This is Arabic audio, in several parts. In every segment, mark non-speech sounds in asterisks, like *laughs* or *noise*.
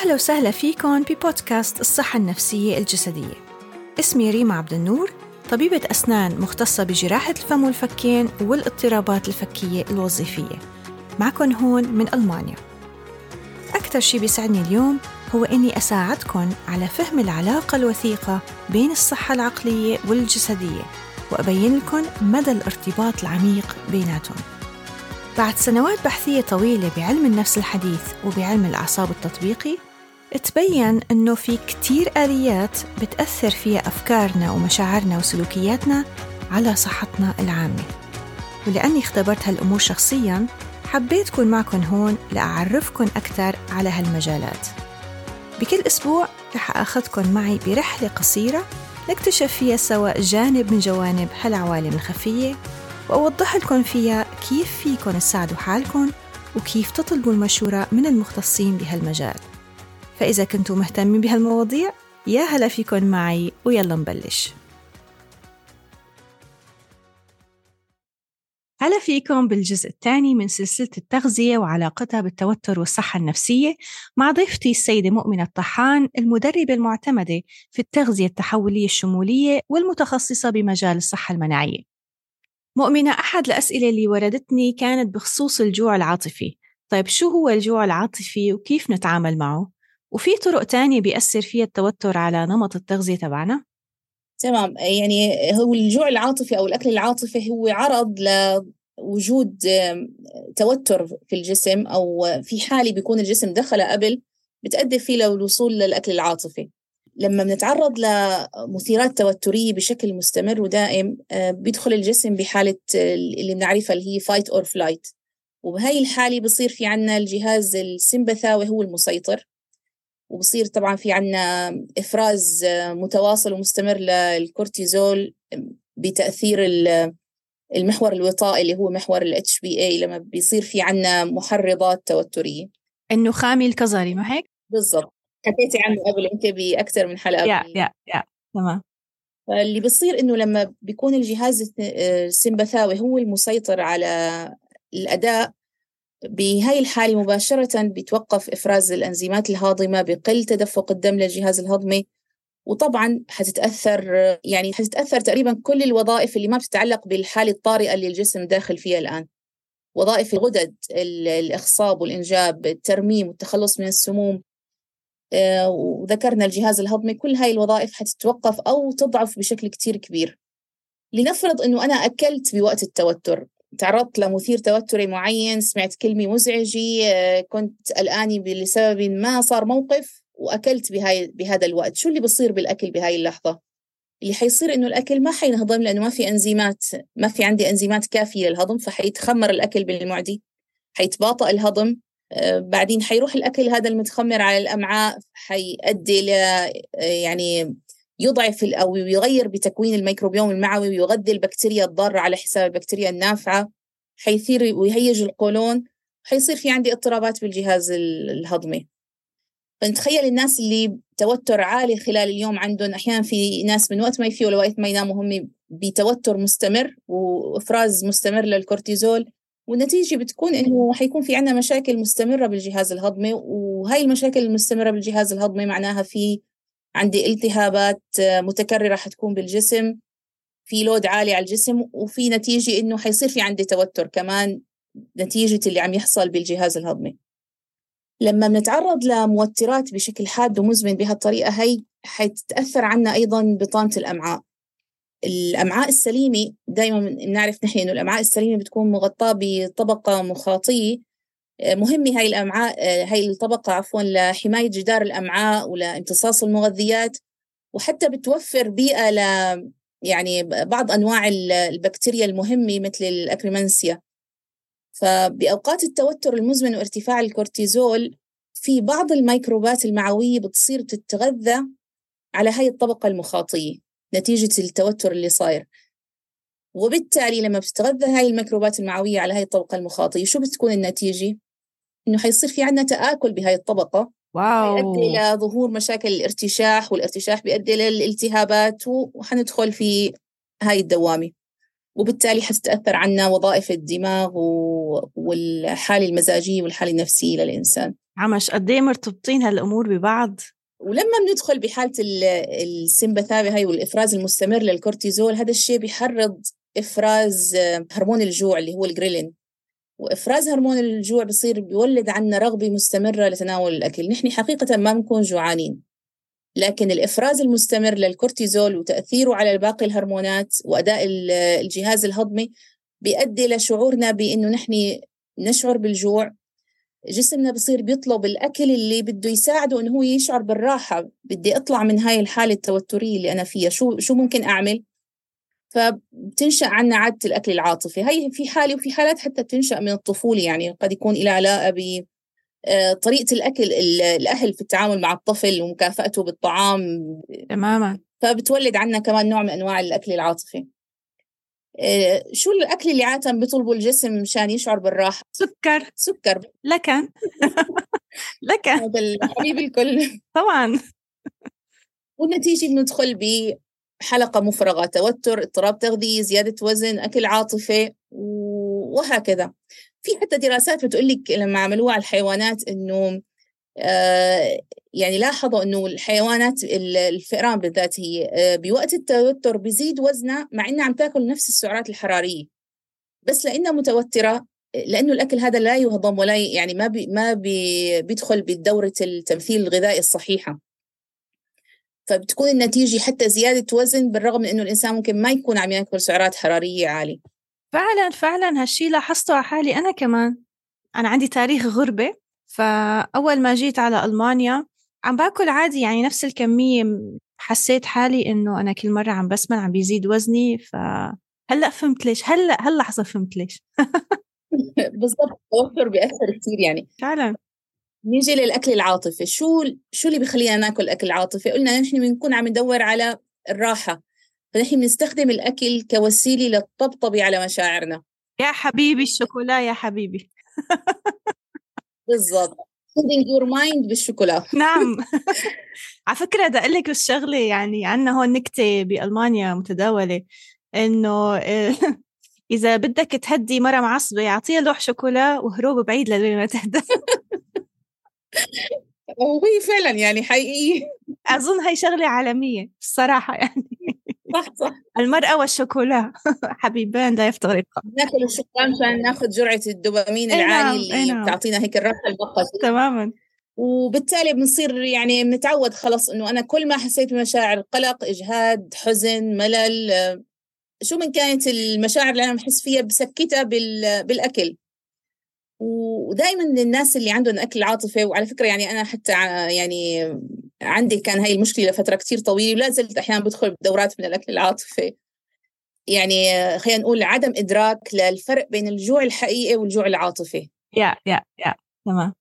أهلا وسهلا فيكم ببودكاست الصحة النفسية الجسدية. اسمي ريما عبد النور طبيبة أسنان مختصة بجراحة الفم والفكين والاضطرابات الفكية الوظيفية. معكم هون من ألمانيا. أكثر شي بيسعدني اليوم هو إني أساعدكم على فهم العلاقة الوثيقة بين الصحة العقلية والجسدية وأبين لكم مدى الارتباط العميق بيناتهم. بعد سنوات بحثية طويلة بعلم النفس الحديث وبعلم الأعصاب التطبيقي تبين أنه في كتير آليات بتأثر فيها أفكارنا ومشاعرنا وسلوكياتنا على صحتنا العامة. ولأني اختبرت هالأمور شخصياً حبيت أكون معكم هون لأعرفكم أكثر على هالمجالات. بكل أسبوع رح أخذكم معي برحلة قصيرة نكتشف فيها سوا جانب من جوانب هالعوالم الخفية وأوضح لكم فيها كيف فيكم تساعدوا حالكم وكيف تطلبوا المشورة من المختصين بهالمجال. فإذا كنتوا مهتمين بهالمواضيع يا هلا فيكم معي ويلا نبلش. هلا فيكم بالجزء الثاني من سلسلة التغذية وعلاقتها بالتوتر والصحة النفسية مع ضيفتي السيدة مؤمنة الطحان المدربة المعتمدة في التغذية التحولية الشمولية والمتخصصة بمجال الصحة المناعية. مؤمنة أحد الأسئلة اللي وردتني كانت بخصوص الجوع العاطفي. طيب شو هو الجوع العاطفي وكيف نتعامل معه؟ وفي طرق تانية بيأثر فيها التوتر على نمط التغذية تبعنا؟ تمام يعني هو الجوع العاطفي أو الأكل العاطفي هو عرض لوجود توتر في الجسم أو في حالة بيكون الجسم دخل قبل بتأدي فيه للوصول للأكل العاطفي. لما بنتعرض لمثيرات توترية بشكل مستمر ودائم آه، بيدخل الجسم بحالة اللي بنعرفها اللي هي fight or flight وبهاي الحالة بصير في عنا الجهاز السمبثاوي هو المسيطر. وبصير طبعا في عنا إفراز متواصل ومستمر للكورتيزول بتأثير المحور الوطائي اللي هو محور ال HPA لما بيصير في عنا محرضات توترية. النخامي الكظري ما هيك؟ بالضبط. حكيتي عنه قبل أنت بأكثر من حلقة يا يا يا تمام. فاللي بصير إنه لما بيكون الجهاز السمبثاوي هو المسيطر على الأداء بهاي الحالة مباشرة بيتوقف إفراز الأنزيمات الهاضمة بقل تدفق الدم للجهاز الهضمي. وطبعا حتتأثر يعني حتتأثر تقريبا كل الوظائف اللي ما بتتعلق بالحالة الطارئة اللي الجسم داخل فيها الآن. وظائف الغدد الإخصاب والإنجاب الترميم والتخلص من السموم. آه، وذكرنا الجهاز الهضمي. كل هاي الوظائف حتتوقف أو تضعف بشكل كتير كبير. لنفرض أنه أنا أكلت بوقت التوتر. تعرضت لمثير توتري معين سمعت كلمة مزعجة آه، كنت قلقانة لسبب ما صار موقف وأكلت بهاي بهذا الوقت. شو اللي بصير بالأكل بهاي اللحظة؟ اللي حيصير إنه الأكل ما حينهضم لأنه ما في أنزيمات ما في عندي أنزيمات كافية للهضم فحيتخمر الأكل بالمعدي حيتباطأ الهضم آه، بعدين حيروح الأكل هذا المتخمر على الأمعاء حيؤدي ل يعني يضعف أو يغير بتكوين الميكروبيوم المعوي ويغذي البكتيريا الضارة على حساب البكتيريا النافعة حيثير ويهيج القولون حيصير في عندي اضطرابات بالجهاز الهضمي. فنتخيل الناس اللي توتر عالي خلال اليوم عندهم أحيانا في ناس من وقت ما يفيقوا لوقت ما يناموا هم بتوتر مستمر وإفراز مستمر للكورتيزول والنتيجة بتكون إنه حيكون في عنا مشاكل مستمرة بالجهاز الهضمي وهاي المشاكل المستمرة بالجهاز الهضمي معناها في عندي التهابات متكررة حتكون بالجسم في لود عالي على الجسم وفي نتيجة إنه حيصير في عندي توتر كمان نتيجة اللي عم يحصل بالجهاز الهضمي. لما بنتعرض لموترات بشكل حاد ومزمن بهالطريقة هي حتتأثر عنا أيضا بطانة الأمعاء. الأمعاء السليمة دائما بنعرف نحن إنه الأمعاء السليمة بتكون مغطاة بطبقة مخاطية مهمة هاي الأمعاء هاي الطبقة عفوا لحماية جدار الأمعاء ولامتصاص المغذيات وحتى بتوفر بيئة ل يعني بعض أنواع البكتيريا المهمة مثل ال Akkermansia فبأوقات التوتر المزمن وارتفاع الكورتيزول في بعض الميكروبات المعوية بتصير تتغذى على هاي الطبقة المخاطية نتيجة التوتر اللي صاير وبالتالي لما بتتغذى هاي الميكروبات المعوية على هاي الطبقة المخاطية شو بتكون النتيجة؟ إنه حيصير في عندنا تآكل بهاي الطبقة wow. يؤدي إلى ظهور مشاكل الارتشاح والارتشاح بيؤدي للالتهابات وحندخل في هاي الدوامة. وبالتالي حتتأثر عنا وظائف الدماغ والحالة المزاجية والحالة النفسية للإنسان. عم شو قد إيه مرتبطين هالأمور ببعض؟ ولما بندخل بحالة السمبثاوي هاي والإفراز المستمر للكورتيزول هذا الشيء بيحرض إفراز هرمون الجوع اللي هو الجريلين. وإفراز هرمون الجوع بصير بيولد عنا رغبة مستمرة لتناول الأكل. نحن حقيقة ما بنكون جوعانين لكن الإفراز المستمر للكورتيزول وتأثيره على باقي الهرمونات وأداء الجهاز الهضمي بيؤدي لشعورنا بإنه نحن نشعر بالجوع. جسمنا بصير بيطلب الأكل اللي بده يساعده إنه هو يشعر بالراحة. بدي أطلع من هاي الحالة التوترية اللي أنا فيها. شو شو ممكن أعمل؟ فبتنشأ عنا عادة الأكل العاطفي. هي في حالة وفي حالات حتى بتنشأ من الطفولة يعني قد يكون إلى علاقة ب آه، طريقة الأكل الأهل في التعامل مع الطفل ومكافأته بالطعام. تماما. فبتولد عنا كمان نوع من أنواع الأكل العاطفي. آه، شو الأكل اللي عادة بيطلبه الجسم مشان يشعر بالراحة؟ سكر. سكر. لكن *laughs* لكن هذا الحبيب الكل. طبعا. والنتيجة بندخل بحلقه مفرغة توتر اضطراب تغذيه زيادة وزن أكل عاطفي وهكذا. في حتى دراسات بتقول لك لما عملوها على الحيوانات إنه آه، يعني لاحظوا إنه الحيوانات الفئران بالذات هي آه، بوقت التوتر بيزيد وزنها مع إنها عم تاكل نفس السعرات الحرارية. بس لأنها متوترة لأنه الأكل هذا لا يهضم ولا يعني ما بي ما بي بيدخل بدوره التمثيل الغذائي الصحيحة. فبتكون النتيجة حتى زيادة وزن بالرغم من إنه الإنسان ممكن ما يكون عم يأكل سعرات حرارية عالية. فعلا فعلا هالشيء لاحظته على حالي أنا كمان. أنا عندي تاريخ غربة فأول ما جيت على ألمانيا عم باكل عادي يعني نفس الكمية حسيت حالي إنه أنا كل مرة عم بسمن عم بيزيد وزني فهلأ فهمت ليش هلأ هاللحظة فهمت ليش. *laughs* بالضبط التوتر بيأثر كثير يعني. فعلا. نيجي للأكل العاطفي. شو شو اللي بخلينا ناكل أكل عاطفي؟ قلنا نحن بنكون عم ندور على الراحة. فنحن بنستخدم الأكل كوسيلة للطبطبة على مشاعرنا. يا حبيبي الشوكولا يا حبيبي. بالضبط. Soothing your mind بالشوكولا. *laughs* نعم. على فكرة بدي أقول لك الشغلة يعني عندنا هون نكتة بألمانيا متداولة إنه *laughs* إذا بدك تهدي مرة معصبة أعطيها لوح شوكولا وهروب بعيد لين ما تهدى. *laughs* وهي فعلا يعني حقيقية أظن هاي شغلة عالمية الصراحة يعني. صح صح. المرأة والشوكولا. حبيبان لا يفترقا ناكل الشوكولا عشان ناخذ جرعة الدوبامين العالي نعم، اللي نعم. بتعطينا هيك الراحة المؤقتة تماما. وبالتالي بنصير يعني بنتعود خلص إنه أنا كل ما حسيت بمشاعر قلق إجهاد حزن ملل شو من كانت المشاعر اللي أنا بحس فيها بسكتها بالأكل. ودائما الناس اللي عندهم أكل عاطفي وعلى فكرة يعني أنا حتى يعني عندي كان هاي المشكلة لفترة كتير طويلة ولا زلت أحيانا بدخل بدورات من الأكل العاطفي. يعني خلينا نقول عدم إدراك للفرق بين الجوع الحقيقي والجوع العاطفي. يا يا يا تمام.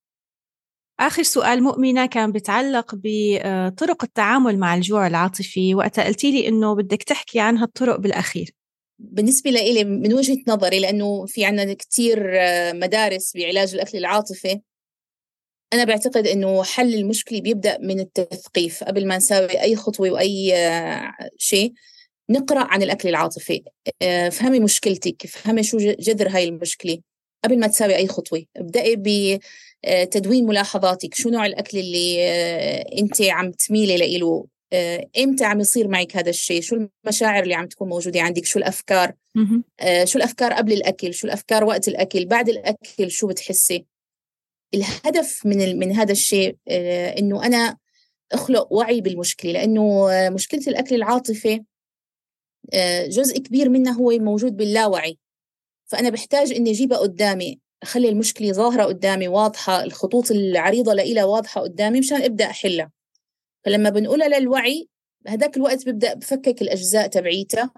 آخر سؤال مؤمنة كان بيتعلق بطرق التعامل مع الجوع العاطفي وقتها قلتي لي إنه بدك تحكي عن هالطرق بالأخير. بالنسبة لي من وجهة نظري لأنه في عنا كتير مدارس بعلاج الأكل العاطفي أنا بعتقد إنه حل المشكلة بيبدأ من التثقيف. قبل ما نساوي أي خطوة وأي شيء نقرأ عن الأكل العاطفي. فهمي مشكلتك فهمي شو جذر هاي المشكلة. قبل ما تساوي أي خطوة ابدأي بتدوين ملاحظاتك. شو نوع الأكل اللي أنت عم تميلي له إمتى عم يصير معك هذا الشيء؟ شو المشاعر اللي عم تكون موجودة عندك؟ شو الأفكار؟ شو الأفكار قبل الأكل؟ شو الأفكار وقت الأكل؟ بعد الأكل شو بتحسي؟ الهدف من من هذا الشيء آه، إنه أنا أخلق وعي بالمشكلة لأنه مشكلة الأكل العاطفي آه، جزء كبير منها هو موجود باللاوعي. فأنا بحتاج إني أجيبها قدامي أخلي المشكلة ظاهرة قدامي واضحة الخطوط العريضة لإلها واضحة قدامي مشان أبدأ أحلها. فلما بنقولها للوعي هذاك الوقت ببدا بفكك الأجزاء تبعيتها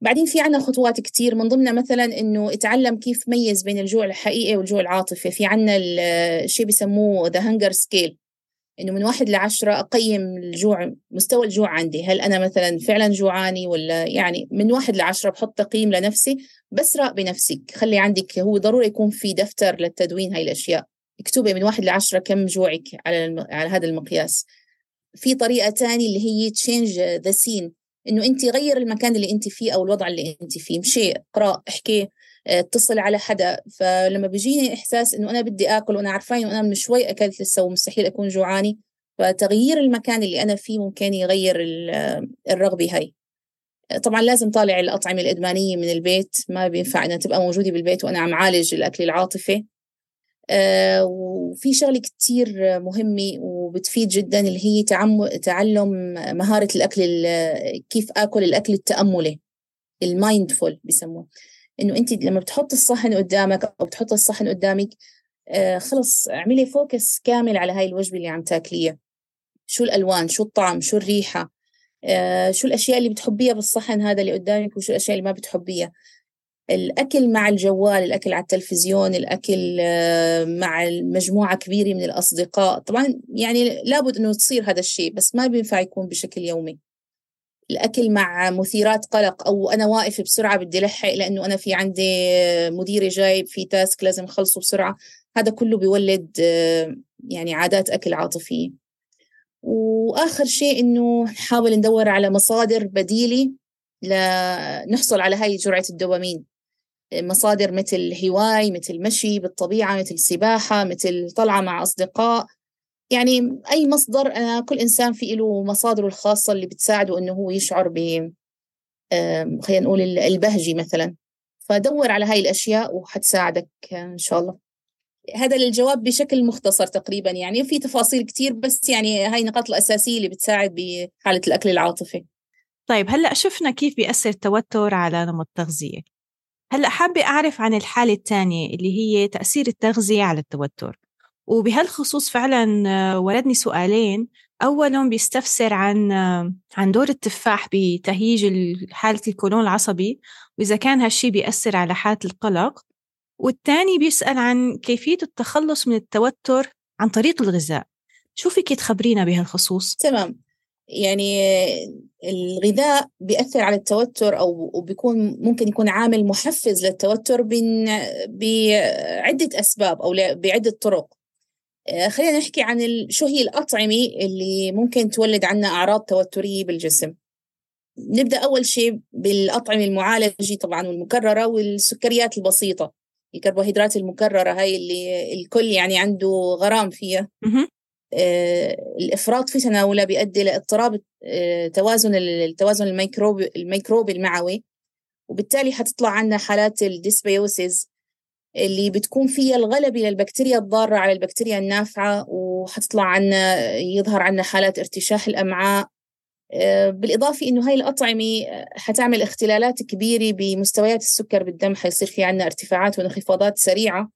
بعدين في عنا خطوات كتير من ضمنها مثلا إنه اتعلم كيف ميز بين الجوع الحقيقي والجوع العاطفي. في عنا الشيء بسموه the hunger scale إنه من واحد لعشرة أقيم الجوع مستوى الجوع عندي. هل أنا مثلا فعلا جوعاني ولا يعني من واحد لعشرة بحط تقييم لنفسي بس راقبي نفسك خلي عندك هو ضروري يكون في دفتر للتدوين هاي الأشياء. اكتبي من واحد لعشرة كم جوعك على الم... على هذا المقياس. في طريقة تانية اللي هي change the scene إنه أنت غير المكان اللي أنت فيه أو الوضع اللي أنت فيه. مشي اقرأ احكي اتصل على حدا. فلما بيجيني إحساس إنه أنا بدي آكل وأنا عارفة إنه أنا من شوي أكلت لسه ومستحيل أكون جوعاني فتغيير المكان اللي أنا فيه ممكن يغير الرغبة هاي. طبعا لازم طالع الأطعمة الإدمانية من البيت ما بينفع إنها تبقى موجودة بالبيت وأنا عم عالج الأكل العاطفي. آه وفي شغلة كتير مهمة وبتفيد جدا اللي هي تعلم مهارة الأكل كيف آكل الأكل التأملي ال mindful بسموه. إنه أنت لما بتحط الصحن قدامك أو بتحط الصحن قدامك آه خلص اعملي focus كامل على هاي الوجبة اللي عم تاكليها. شو الألوان شو الطعم شو الريحة آه شو الأشياء اللي بتحبيها بالصحن هذا اللي قدامك وشو الأشياء اللي ما بتحبيها. الأكل مع الجوال الأكل على التلفزيون الأكل آه مع مجموعة كبيرة من الأصدقاء. طبعا يعني لابد أنه تصير هذا الشيء بس ما بينفع يكون بشكل يومي. الأكل مع مثيرات قلق أو أنا واقف بسرعة بدي لحق لأنه أنا في عندي مديري جايب في تاسك لازم أخلصه بسرعة. هذا كله بيولد آه، يعني عادات أكل عاطفية. وآخر شيء إنه نحاول ندور على مصادر بديلة لنحصل على هاي جرعة الدوبامين. مصادر مثل هواي مثل مشي بالطبيعة مثل سباحة مثل طلعة مع أصدقاء. يعني أي مصدر أنا كل إنسان في له مصادره الخاصة اللي بتساعده إنه هو يشعر ب خلينا نقول البهجة مثلا. فدور على هاي الأشياء وحتساعدك إن شاء الله. هذا الجواب بشكل مختصر تقريبا يعني في تفاصيل كتير بس يعني هاي النقاط الأساسية اللي بتساعد بحالة الأكل العاطفي. طيب هلأ شفنا كيف بيأثر التوتر على نمط التغذية. هلأ حابة أعرف عن الحالة الثانية اللي هي تأثير التغذية على التوتر. وبهالخصوص فعلا آه، وردني سؤالين. أولهم بيستفسر عن آه، عن دور التفاح بتهيج حالة الكولون العصبي وإذا كان هالشي بيأثر على حالة القلق. والثاني بيسأل عن كيفية التخلص من التوتر عن طريق الغذاء. شو فيك تخبرينا بهالخصوص؟ تمام. يعني الغذاء بيأثر على التوتر أو بيكون ممكن يكون عامل محفز للتوتر بعدة أسباب أو بعدة طرق. آه، خلينا نحكي عن شو هي الأطعمة اللي ممكن تولد عنا أعراض توترية بالجسم. نبدأ أول شيء بالأطعمة المعالجة طبعا والمكررة والسكريات البسيطة الكربوهيدرات المكررة هاي اللي الكل يعني عنده غرام فيها. آه الإفراط في تناولها بيؤدي لاضطراب آه توازن التوازن الميكروبي الميكروبي المعوي وبالتالي حتطلع عنا حالات ال dysbiosis اللي بتكون فيها الغلبة للبكتيريا الضارة على البكتيريا النافعة وحتطلع عنا يظهر عنا حالات ارتشاح الأمعاء. آه، بالإضافة إنه هاي الأطعمة حتعمل اختلالات كبيرة بمستويات السكر بالدم حيصير في عنا ارتفاعات وانخفاضات سريعة.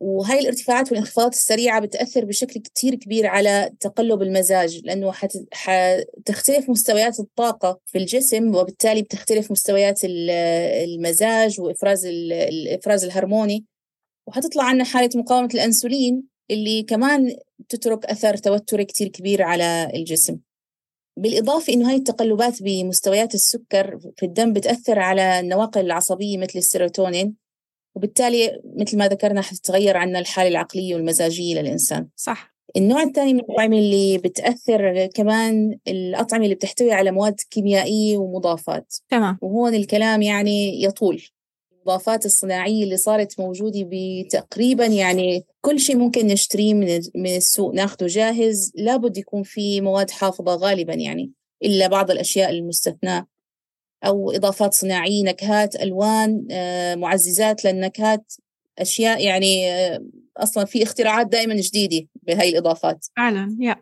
وهي الارتفاعات والانخفاضات السريعة بتأثر بشكل كتير كبير على تقلب المزاج لأنه حتختلف مستويات الطاقة في الجسم وبالتالي بتختلف مستويات المزاج وإفراز الإفراز الهرموني. وحتطلع عنا حالة مقاومة الأنسولين اللي كمان تترك أثر توتري كتير كبير على الجسم. بالإضافة إنه هاي التقلبات بمستويات السكر في الدم بتأثر على النواقل العصبية مثل السيروتونين. وبالتالي مثل ما ذكرنا حتتغير عنا الحالة العقلية والمزاجية للإنسان. صح. النوع الثاني من الأطعمة اللي بتأثر كمان الأطعمة اللي بتحتوي على مواد كيميائية ومضافات. تمام. وهون الكلام يعني يطول. المضافات الصناعية اللي صارت موجودة بتقريبا يعني كل شيء ممكن نشتريه من من السوق ناخده جاهز. لابد يكون في مواد حافظة غالبا يعني إلا بعض الأشياء المستثناة. أو إضافات صناعية نكهات ألوان آه، معززات للنكهات أشياء يعني آه، أصلا في اختراعات دائما جديدة بهاي الإضافات. فعلا يا.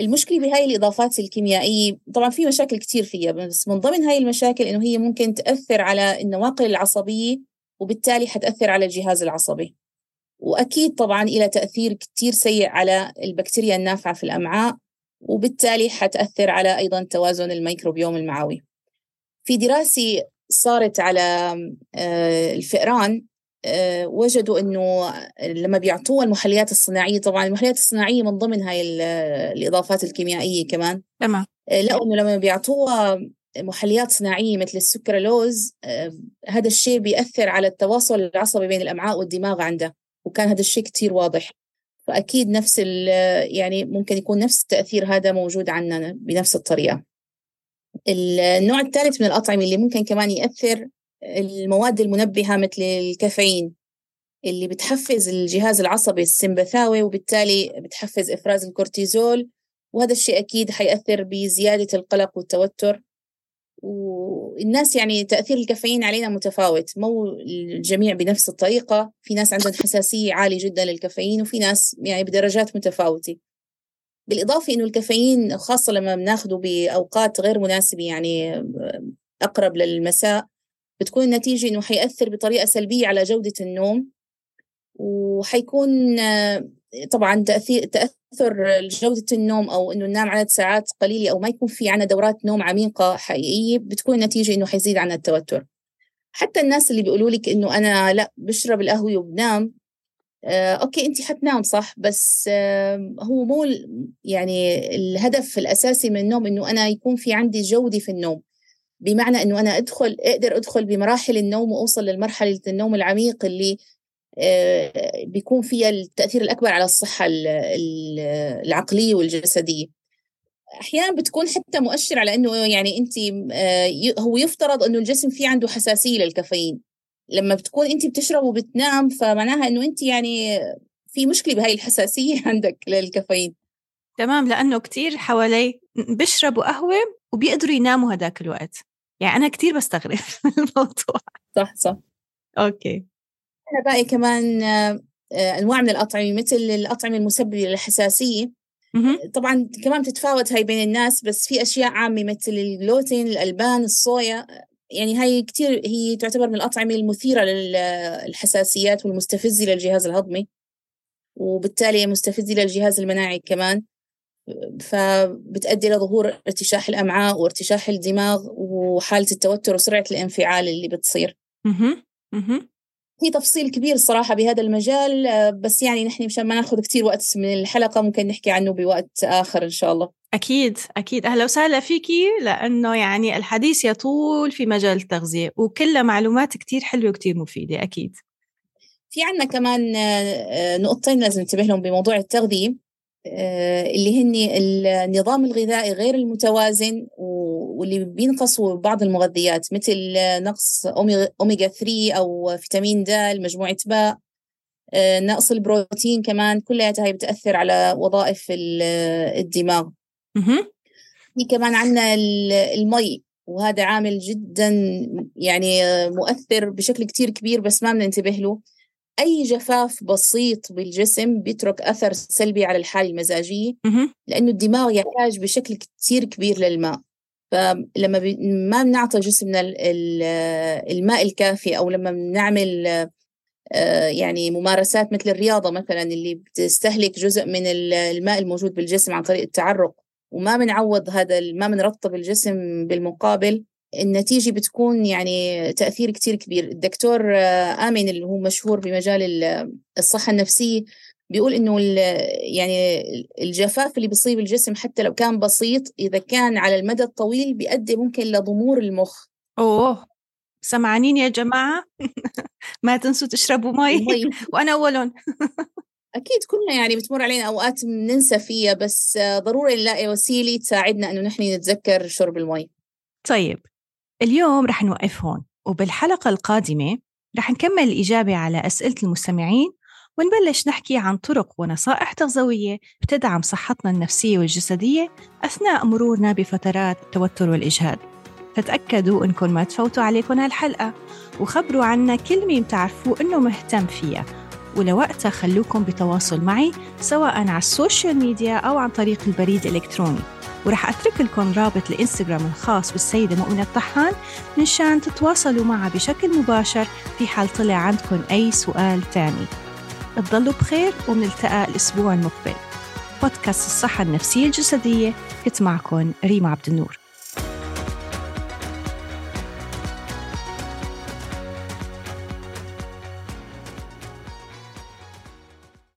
المشكلة بهاي الإضافات الكيميائية طبعا في مشاكل كتير فيها بس من ضمن هاي المشاكل إنه هي ممكن تأثر على النواقل العصبية وبالتالي حتأثر على الجهاز العصبي. وأكيد طبعا إلى تأثير كتير سيء على البكتيريا النافعة في الأمعاء وبالتالي حتأثر على أيضا توازن الميكروبيوم المعوي. في دراسة صارت على آه، الفئران آه، وجدوا إنه لما بيعطوها المحليات الصناعية طبعا المحليات الصناعية من ضمن هاي الإضافات الكيميائية كمان تمام. آه، لقوا إنه لما بيعطوها محليات صناعية مثل السكرالوز هذا الشيء بيأثر على التواصل العصبي بين الأمعاء والدماغ عنده وكان هذا الشيء كثير واضح. فأكيد نفس يعني ممكن يكون نفس التأثير هذا موجود عندنا بنفس الطريقة. النوع الثالث من الأطعمة اللي ممكن كمان يأثر المواد المنبهة مثل الكافيين اللي بتحفز الجهاز العصبي السمبثاوي وبالتالي بتحفز إفراز الكورتيزول وهذا الشيء أكيد حيأثر بزيادة القلق والتوتر. والناس يعني تأثير الكافيين علينا متفاوت مو الجميع بنفس الطريقة في ناس عندهم حساسية عالية جدا للكافيين وفي ناس يعني بدرجات متفاوتة. بالإضافة إنه الكافيين خاصة لما بناخده بأوقات غير مناسبة يعني أقرب للمساء بتكون النتيجة إنه حيأثر بطريقة سلبية على جودة النوم وحيكون طبعا تأثير تأثر جودة النوم أو إنه ننام عدد ساعات قليلة أو ما يكون في عنا دورات نوم عميقة حقيقية بتكون النتيجة إنه حيزيد عنا التوتر. حتى الناس اللي بيقولوا لك إنه أنا لا بشرب القهوة وبنام آه، أوكي أنت حتنام صح؟ بس هو مو يعني الهدف الأساسي من النوم إنه أنا يكون في عندي جودة في النوم. بمعنى إنه أنا أدخل أقدر أدخل بمراحل النوم وأوصل للمرحلة النوم العميق اللي آه، بيكون فيها التأثير الأكبر على الصحة العقلية والجسدية. أحيانا بتكون حتى مؤشر على أنه يعني أنت آه، هو يفترض أنه الجسم في عنده حساسية للكافيين. لما بتكون أنت بتشرب وبتنام فمعناها أنه أنت يعني في مشكلة بهاي الحساسية *laughs* عندك للكافيين. تمام لأنه كتير حوالي بيشربوا قهوة وبيقدروا يناموا هداك الوقت. يعني أنا كتير بستغرب *laughs* الموضوع. صح صح. أوكي. باقي كمان آه، أنواع من الأطعمة مثل الأطعمة المسببه للحساسية. طبعا كمان بتتفاوت هاي بين الناس بس في أشياء عامة مثل الجلوتين الألبان الصويا يعني هاي كتير هي تعتبر من الأطعمة المثيرة للحساسيات والمستفزة للجهاز الهضمي وبالتالي مستفزة للجهاز المناعي كمان فبتؤدي لظهور ارتشاح الأمعاء وارتشاح الدماغ وحالة التوتر وسرعة الانفعال اللي بتصير. في تفصيل كبير الصراحة بهذا المجال بس يعني نحن مشان ما ناخذ كثير وقت من الحلقة ممكن نحكي عنه بوقت آخر إن شاء الله. أكيد أكيد. أهلا وسهلا فيكي لأنه يعني الحديث يطول في مجال التغذية وكلها معلومات كتير حلوة وكتير مفيدة أكيد. في عنا كمان آه، آه، نقطتين لازم ننتبه لهم بموضوع التغذية اللي هن النظام الغذائي غير المتوازن واللي بينقصوا بعض المغذيات مثل نقص أوميغا 3 أو فيتامين د مجموعة باء آه، نقص البروتين كمان كلها هاي بتأثر على وظائف الدماغ. في كمان عندنا المي وهذا عامل جدا يعني مؤثر بشكل كتير كبير بس ما بننتبه له. أي جفاف بسيط بالجسم بيترك أثر سلبي على الحالة المزاجية لأنه الدماغ يحتاج بشكل كتير كبير للماء. فلما ما بنعطي جسمنا الماء الكافي أو لما بنعمل آه، يعني ممارسات مثل الرياضة مثلا اللي بتستهلك جزء من الماء الموجود بالجسم عن طريق التعرق وما بنعوض هذا ما بنرطب الجسم بالمقابل النتيجة بتكون يعني تأثير كتير كبير. الدكتور آه، آمن اللي هو مشهور بمجال الصحة النفسية بيقول إنه يعني الجفاف اللي بيصيب الجسم حتى لو كان بسيط إذا كان على المدى الطويل بيؤدي ممكن لضمور المخ. أوه! سمعانين يا جماعة؟ *laughs* ما تنسوا تشربوا مي. *laughs* وأنا أولهم. *laughs* أكيد كلنا يعني بتمر علينا أوقات ننسى فيها بس ضروري نلاقي وسيلة تساعدنا إنه نحن نتذكر شرب المي. طيب اليوم رح نوقف هون وبالحلقة القادمة رح نكمل الإجابة على أسئلة المستمعين ونبلش نحكي عن طرق ونصائح تغذوية بتدعم صحتنا النفسية والجسدية أثناء مرورنا بفترات التوتر والإجهاد. فتأكدوا إنكم ما تفوتوا عليكم هالحلقة وخبروا عنا كل مين بتعرفوا إنه مهتم فيها. ولوقتها خلوكم بتواصل معي سواء على ال social media أو عن طريق البريد الإلكتروني. ورح أترك لكم رابط الإنستغرام الخاص بالسيدة مؤمنة الطحان منشان تتواصلوا معها بشكل مباشر في حال طلع عندكم أي سؤال تاني. تضلوا بخير ومنلتقى الأسبوع المقبل. بودكاست الصحة النفسية الجسدية كنت معكم ريما عبد النور.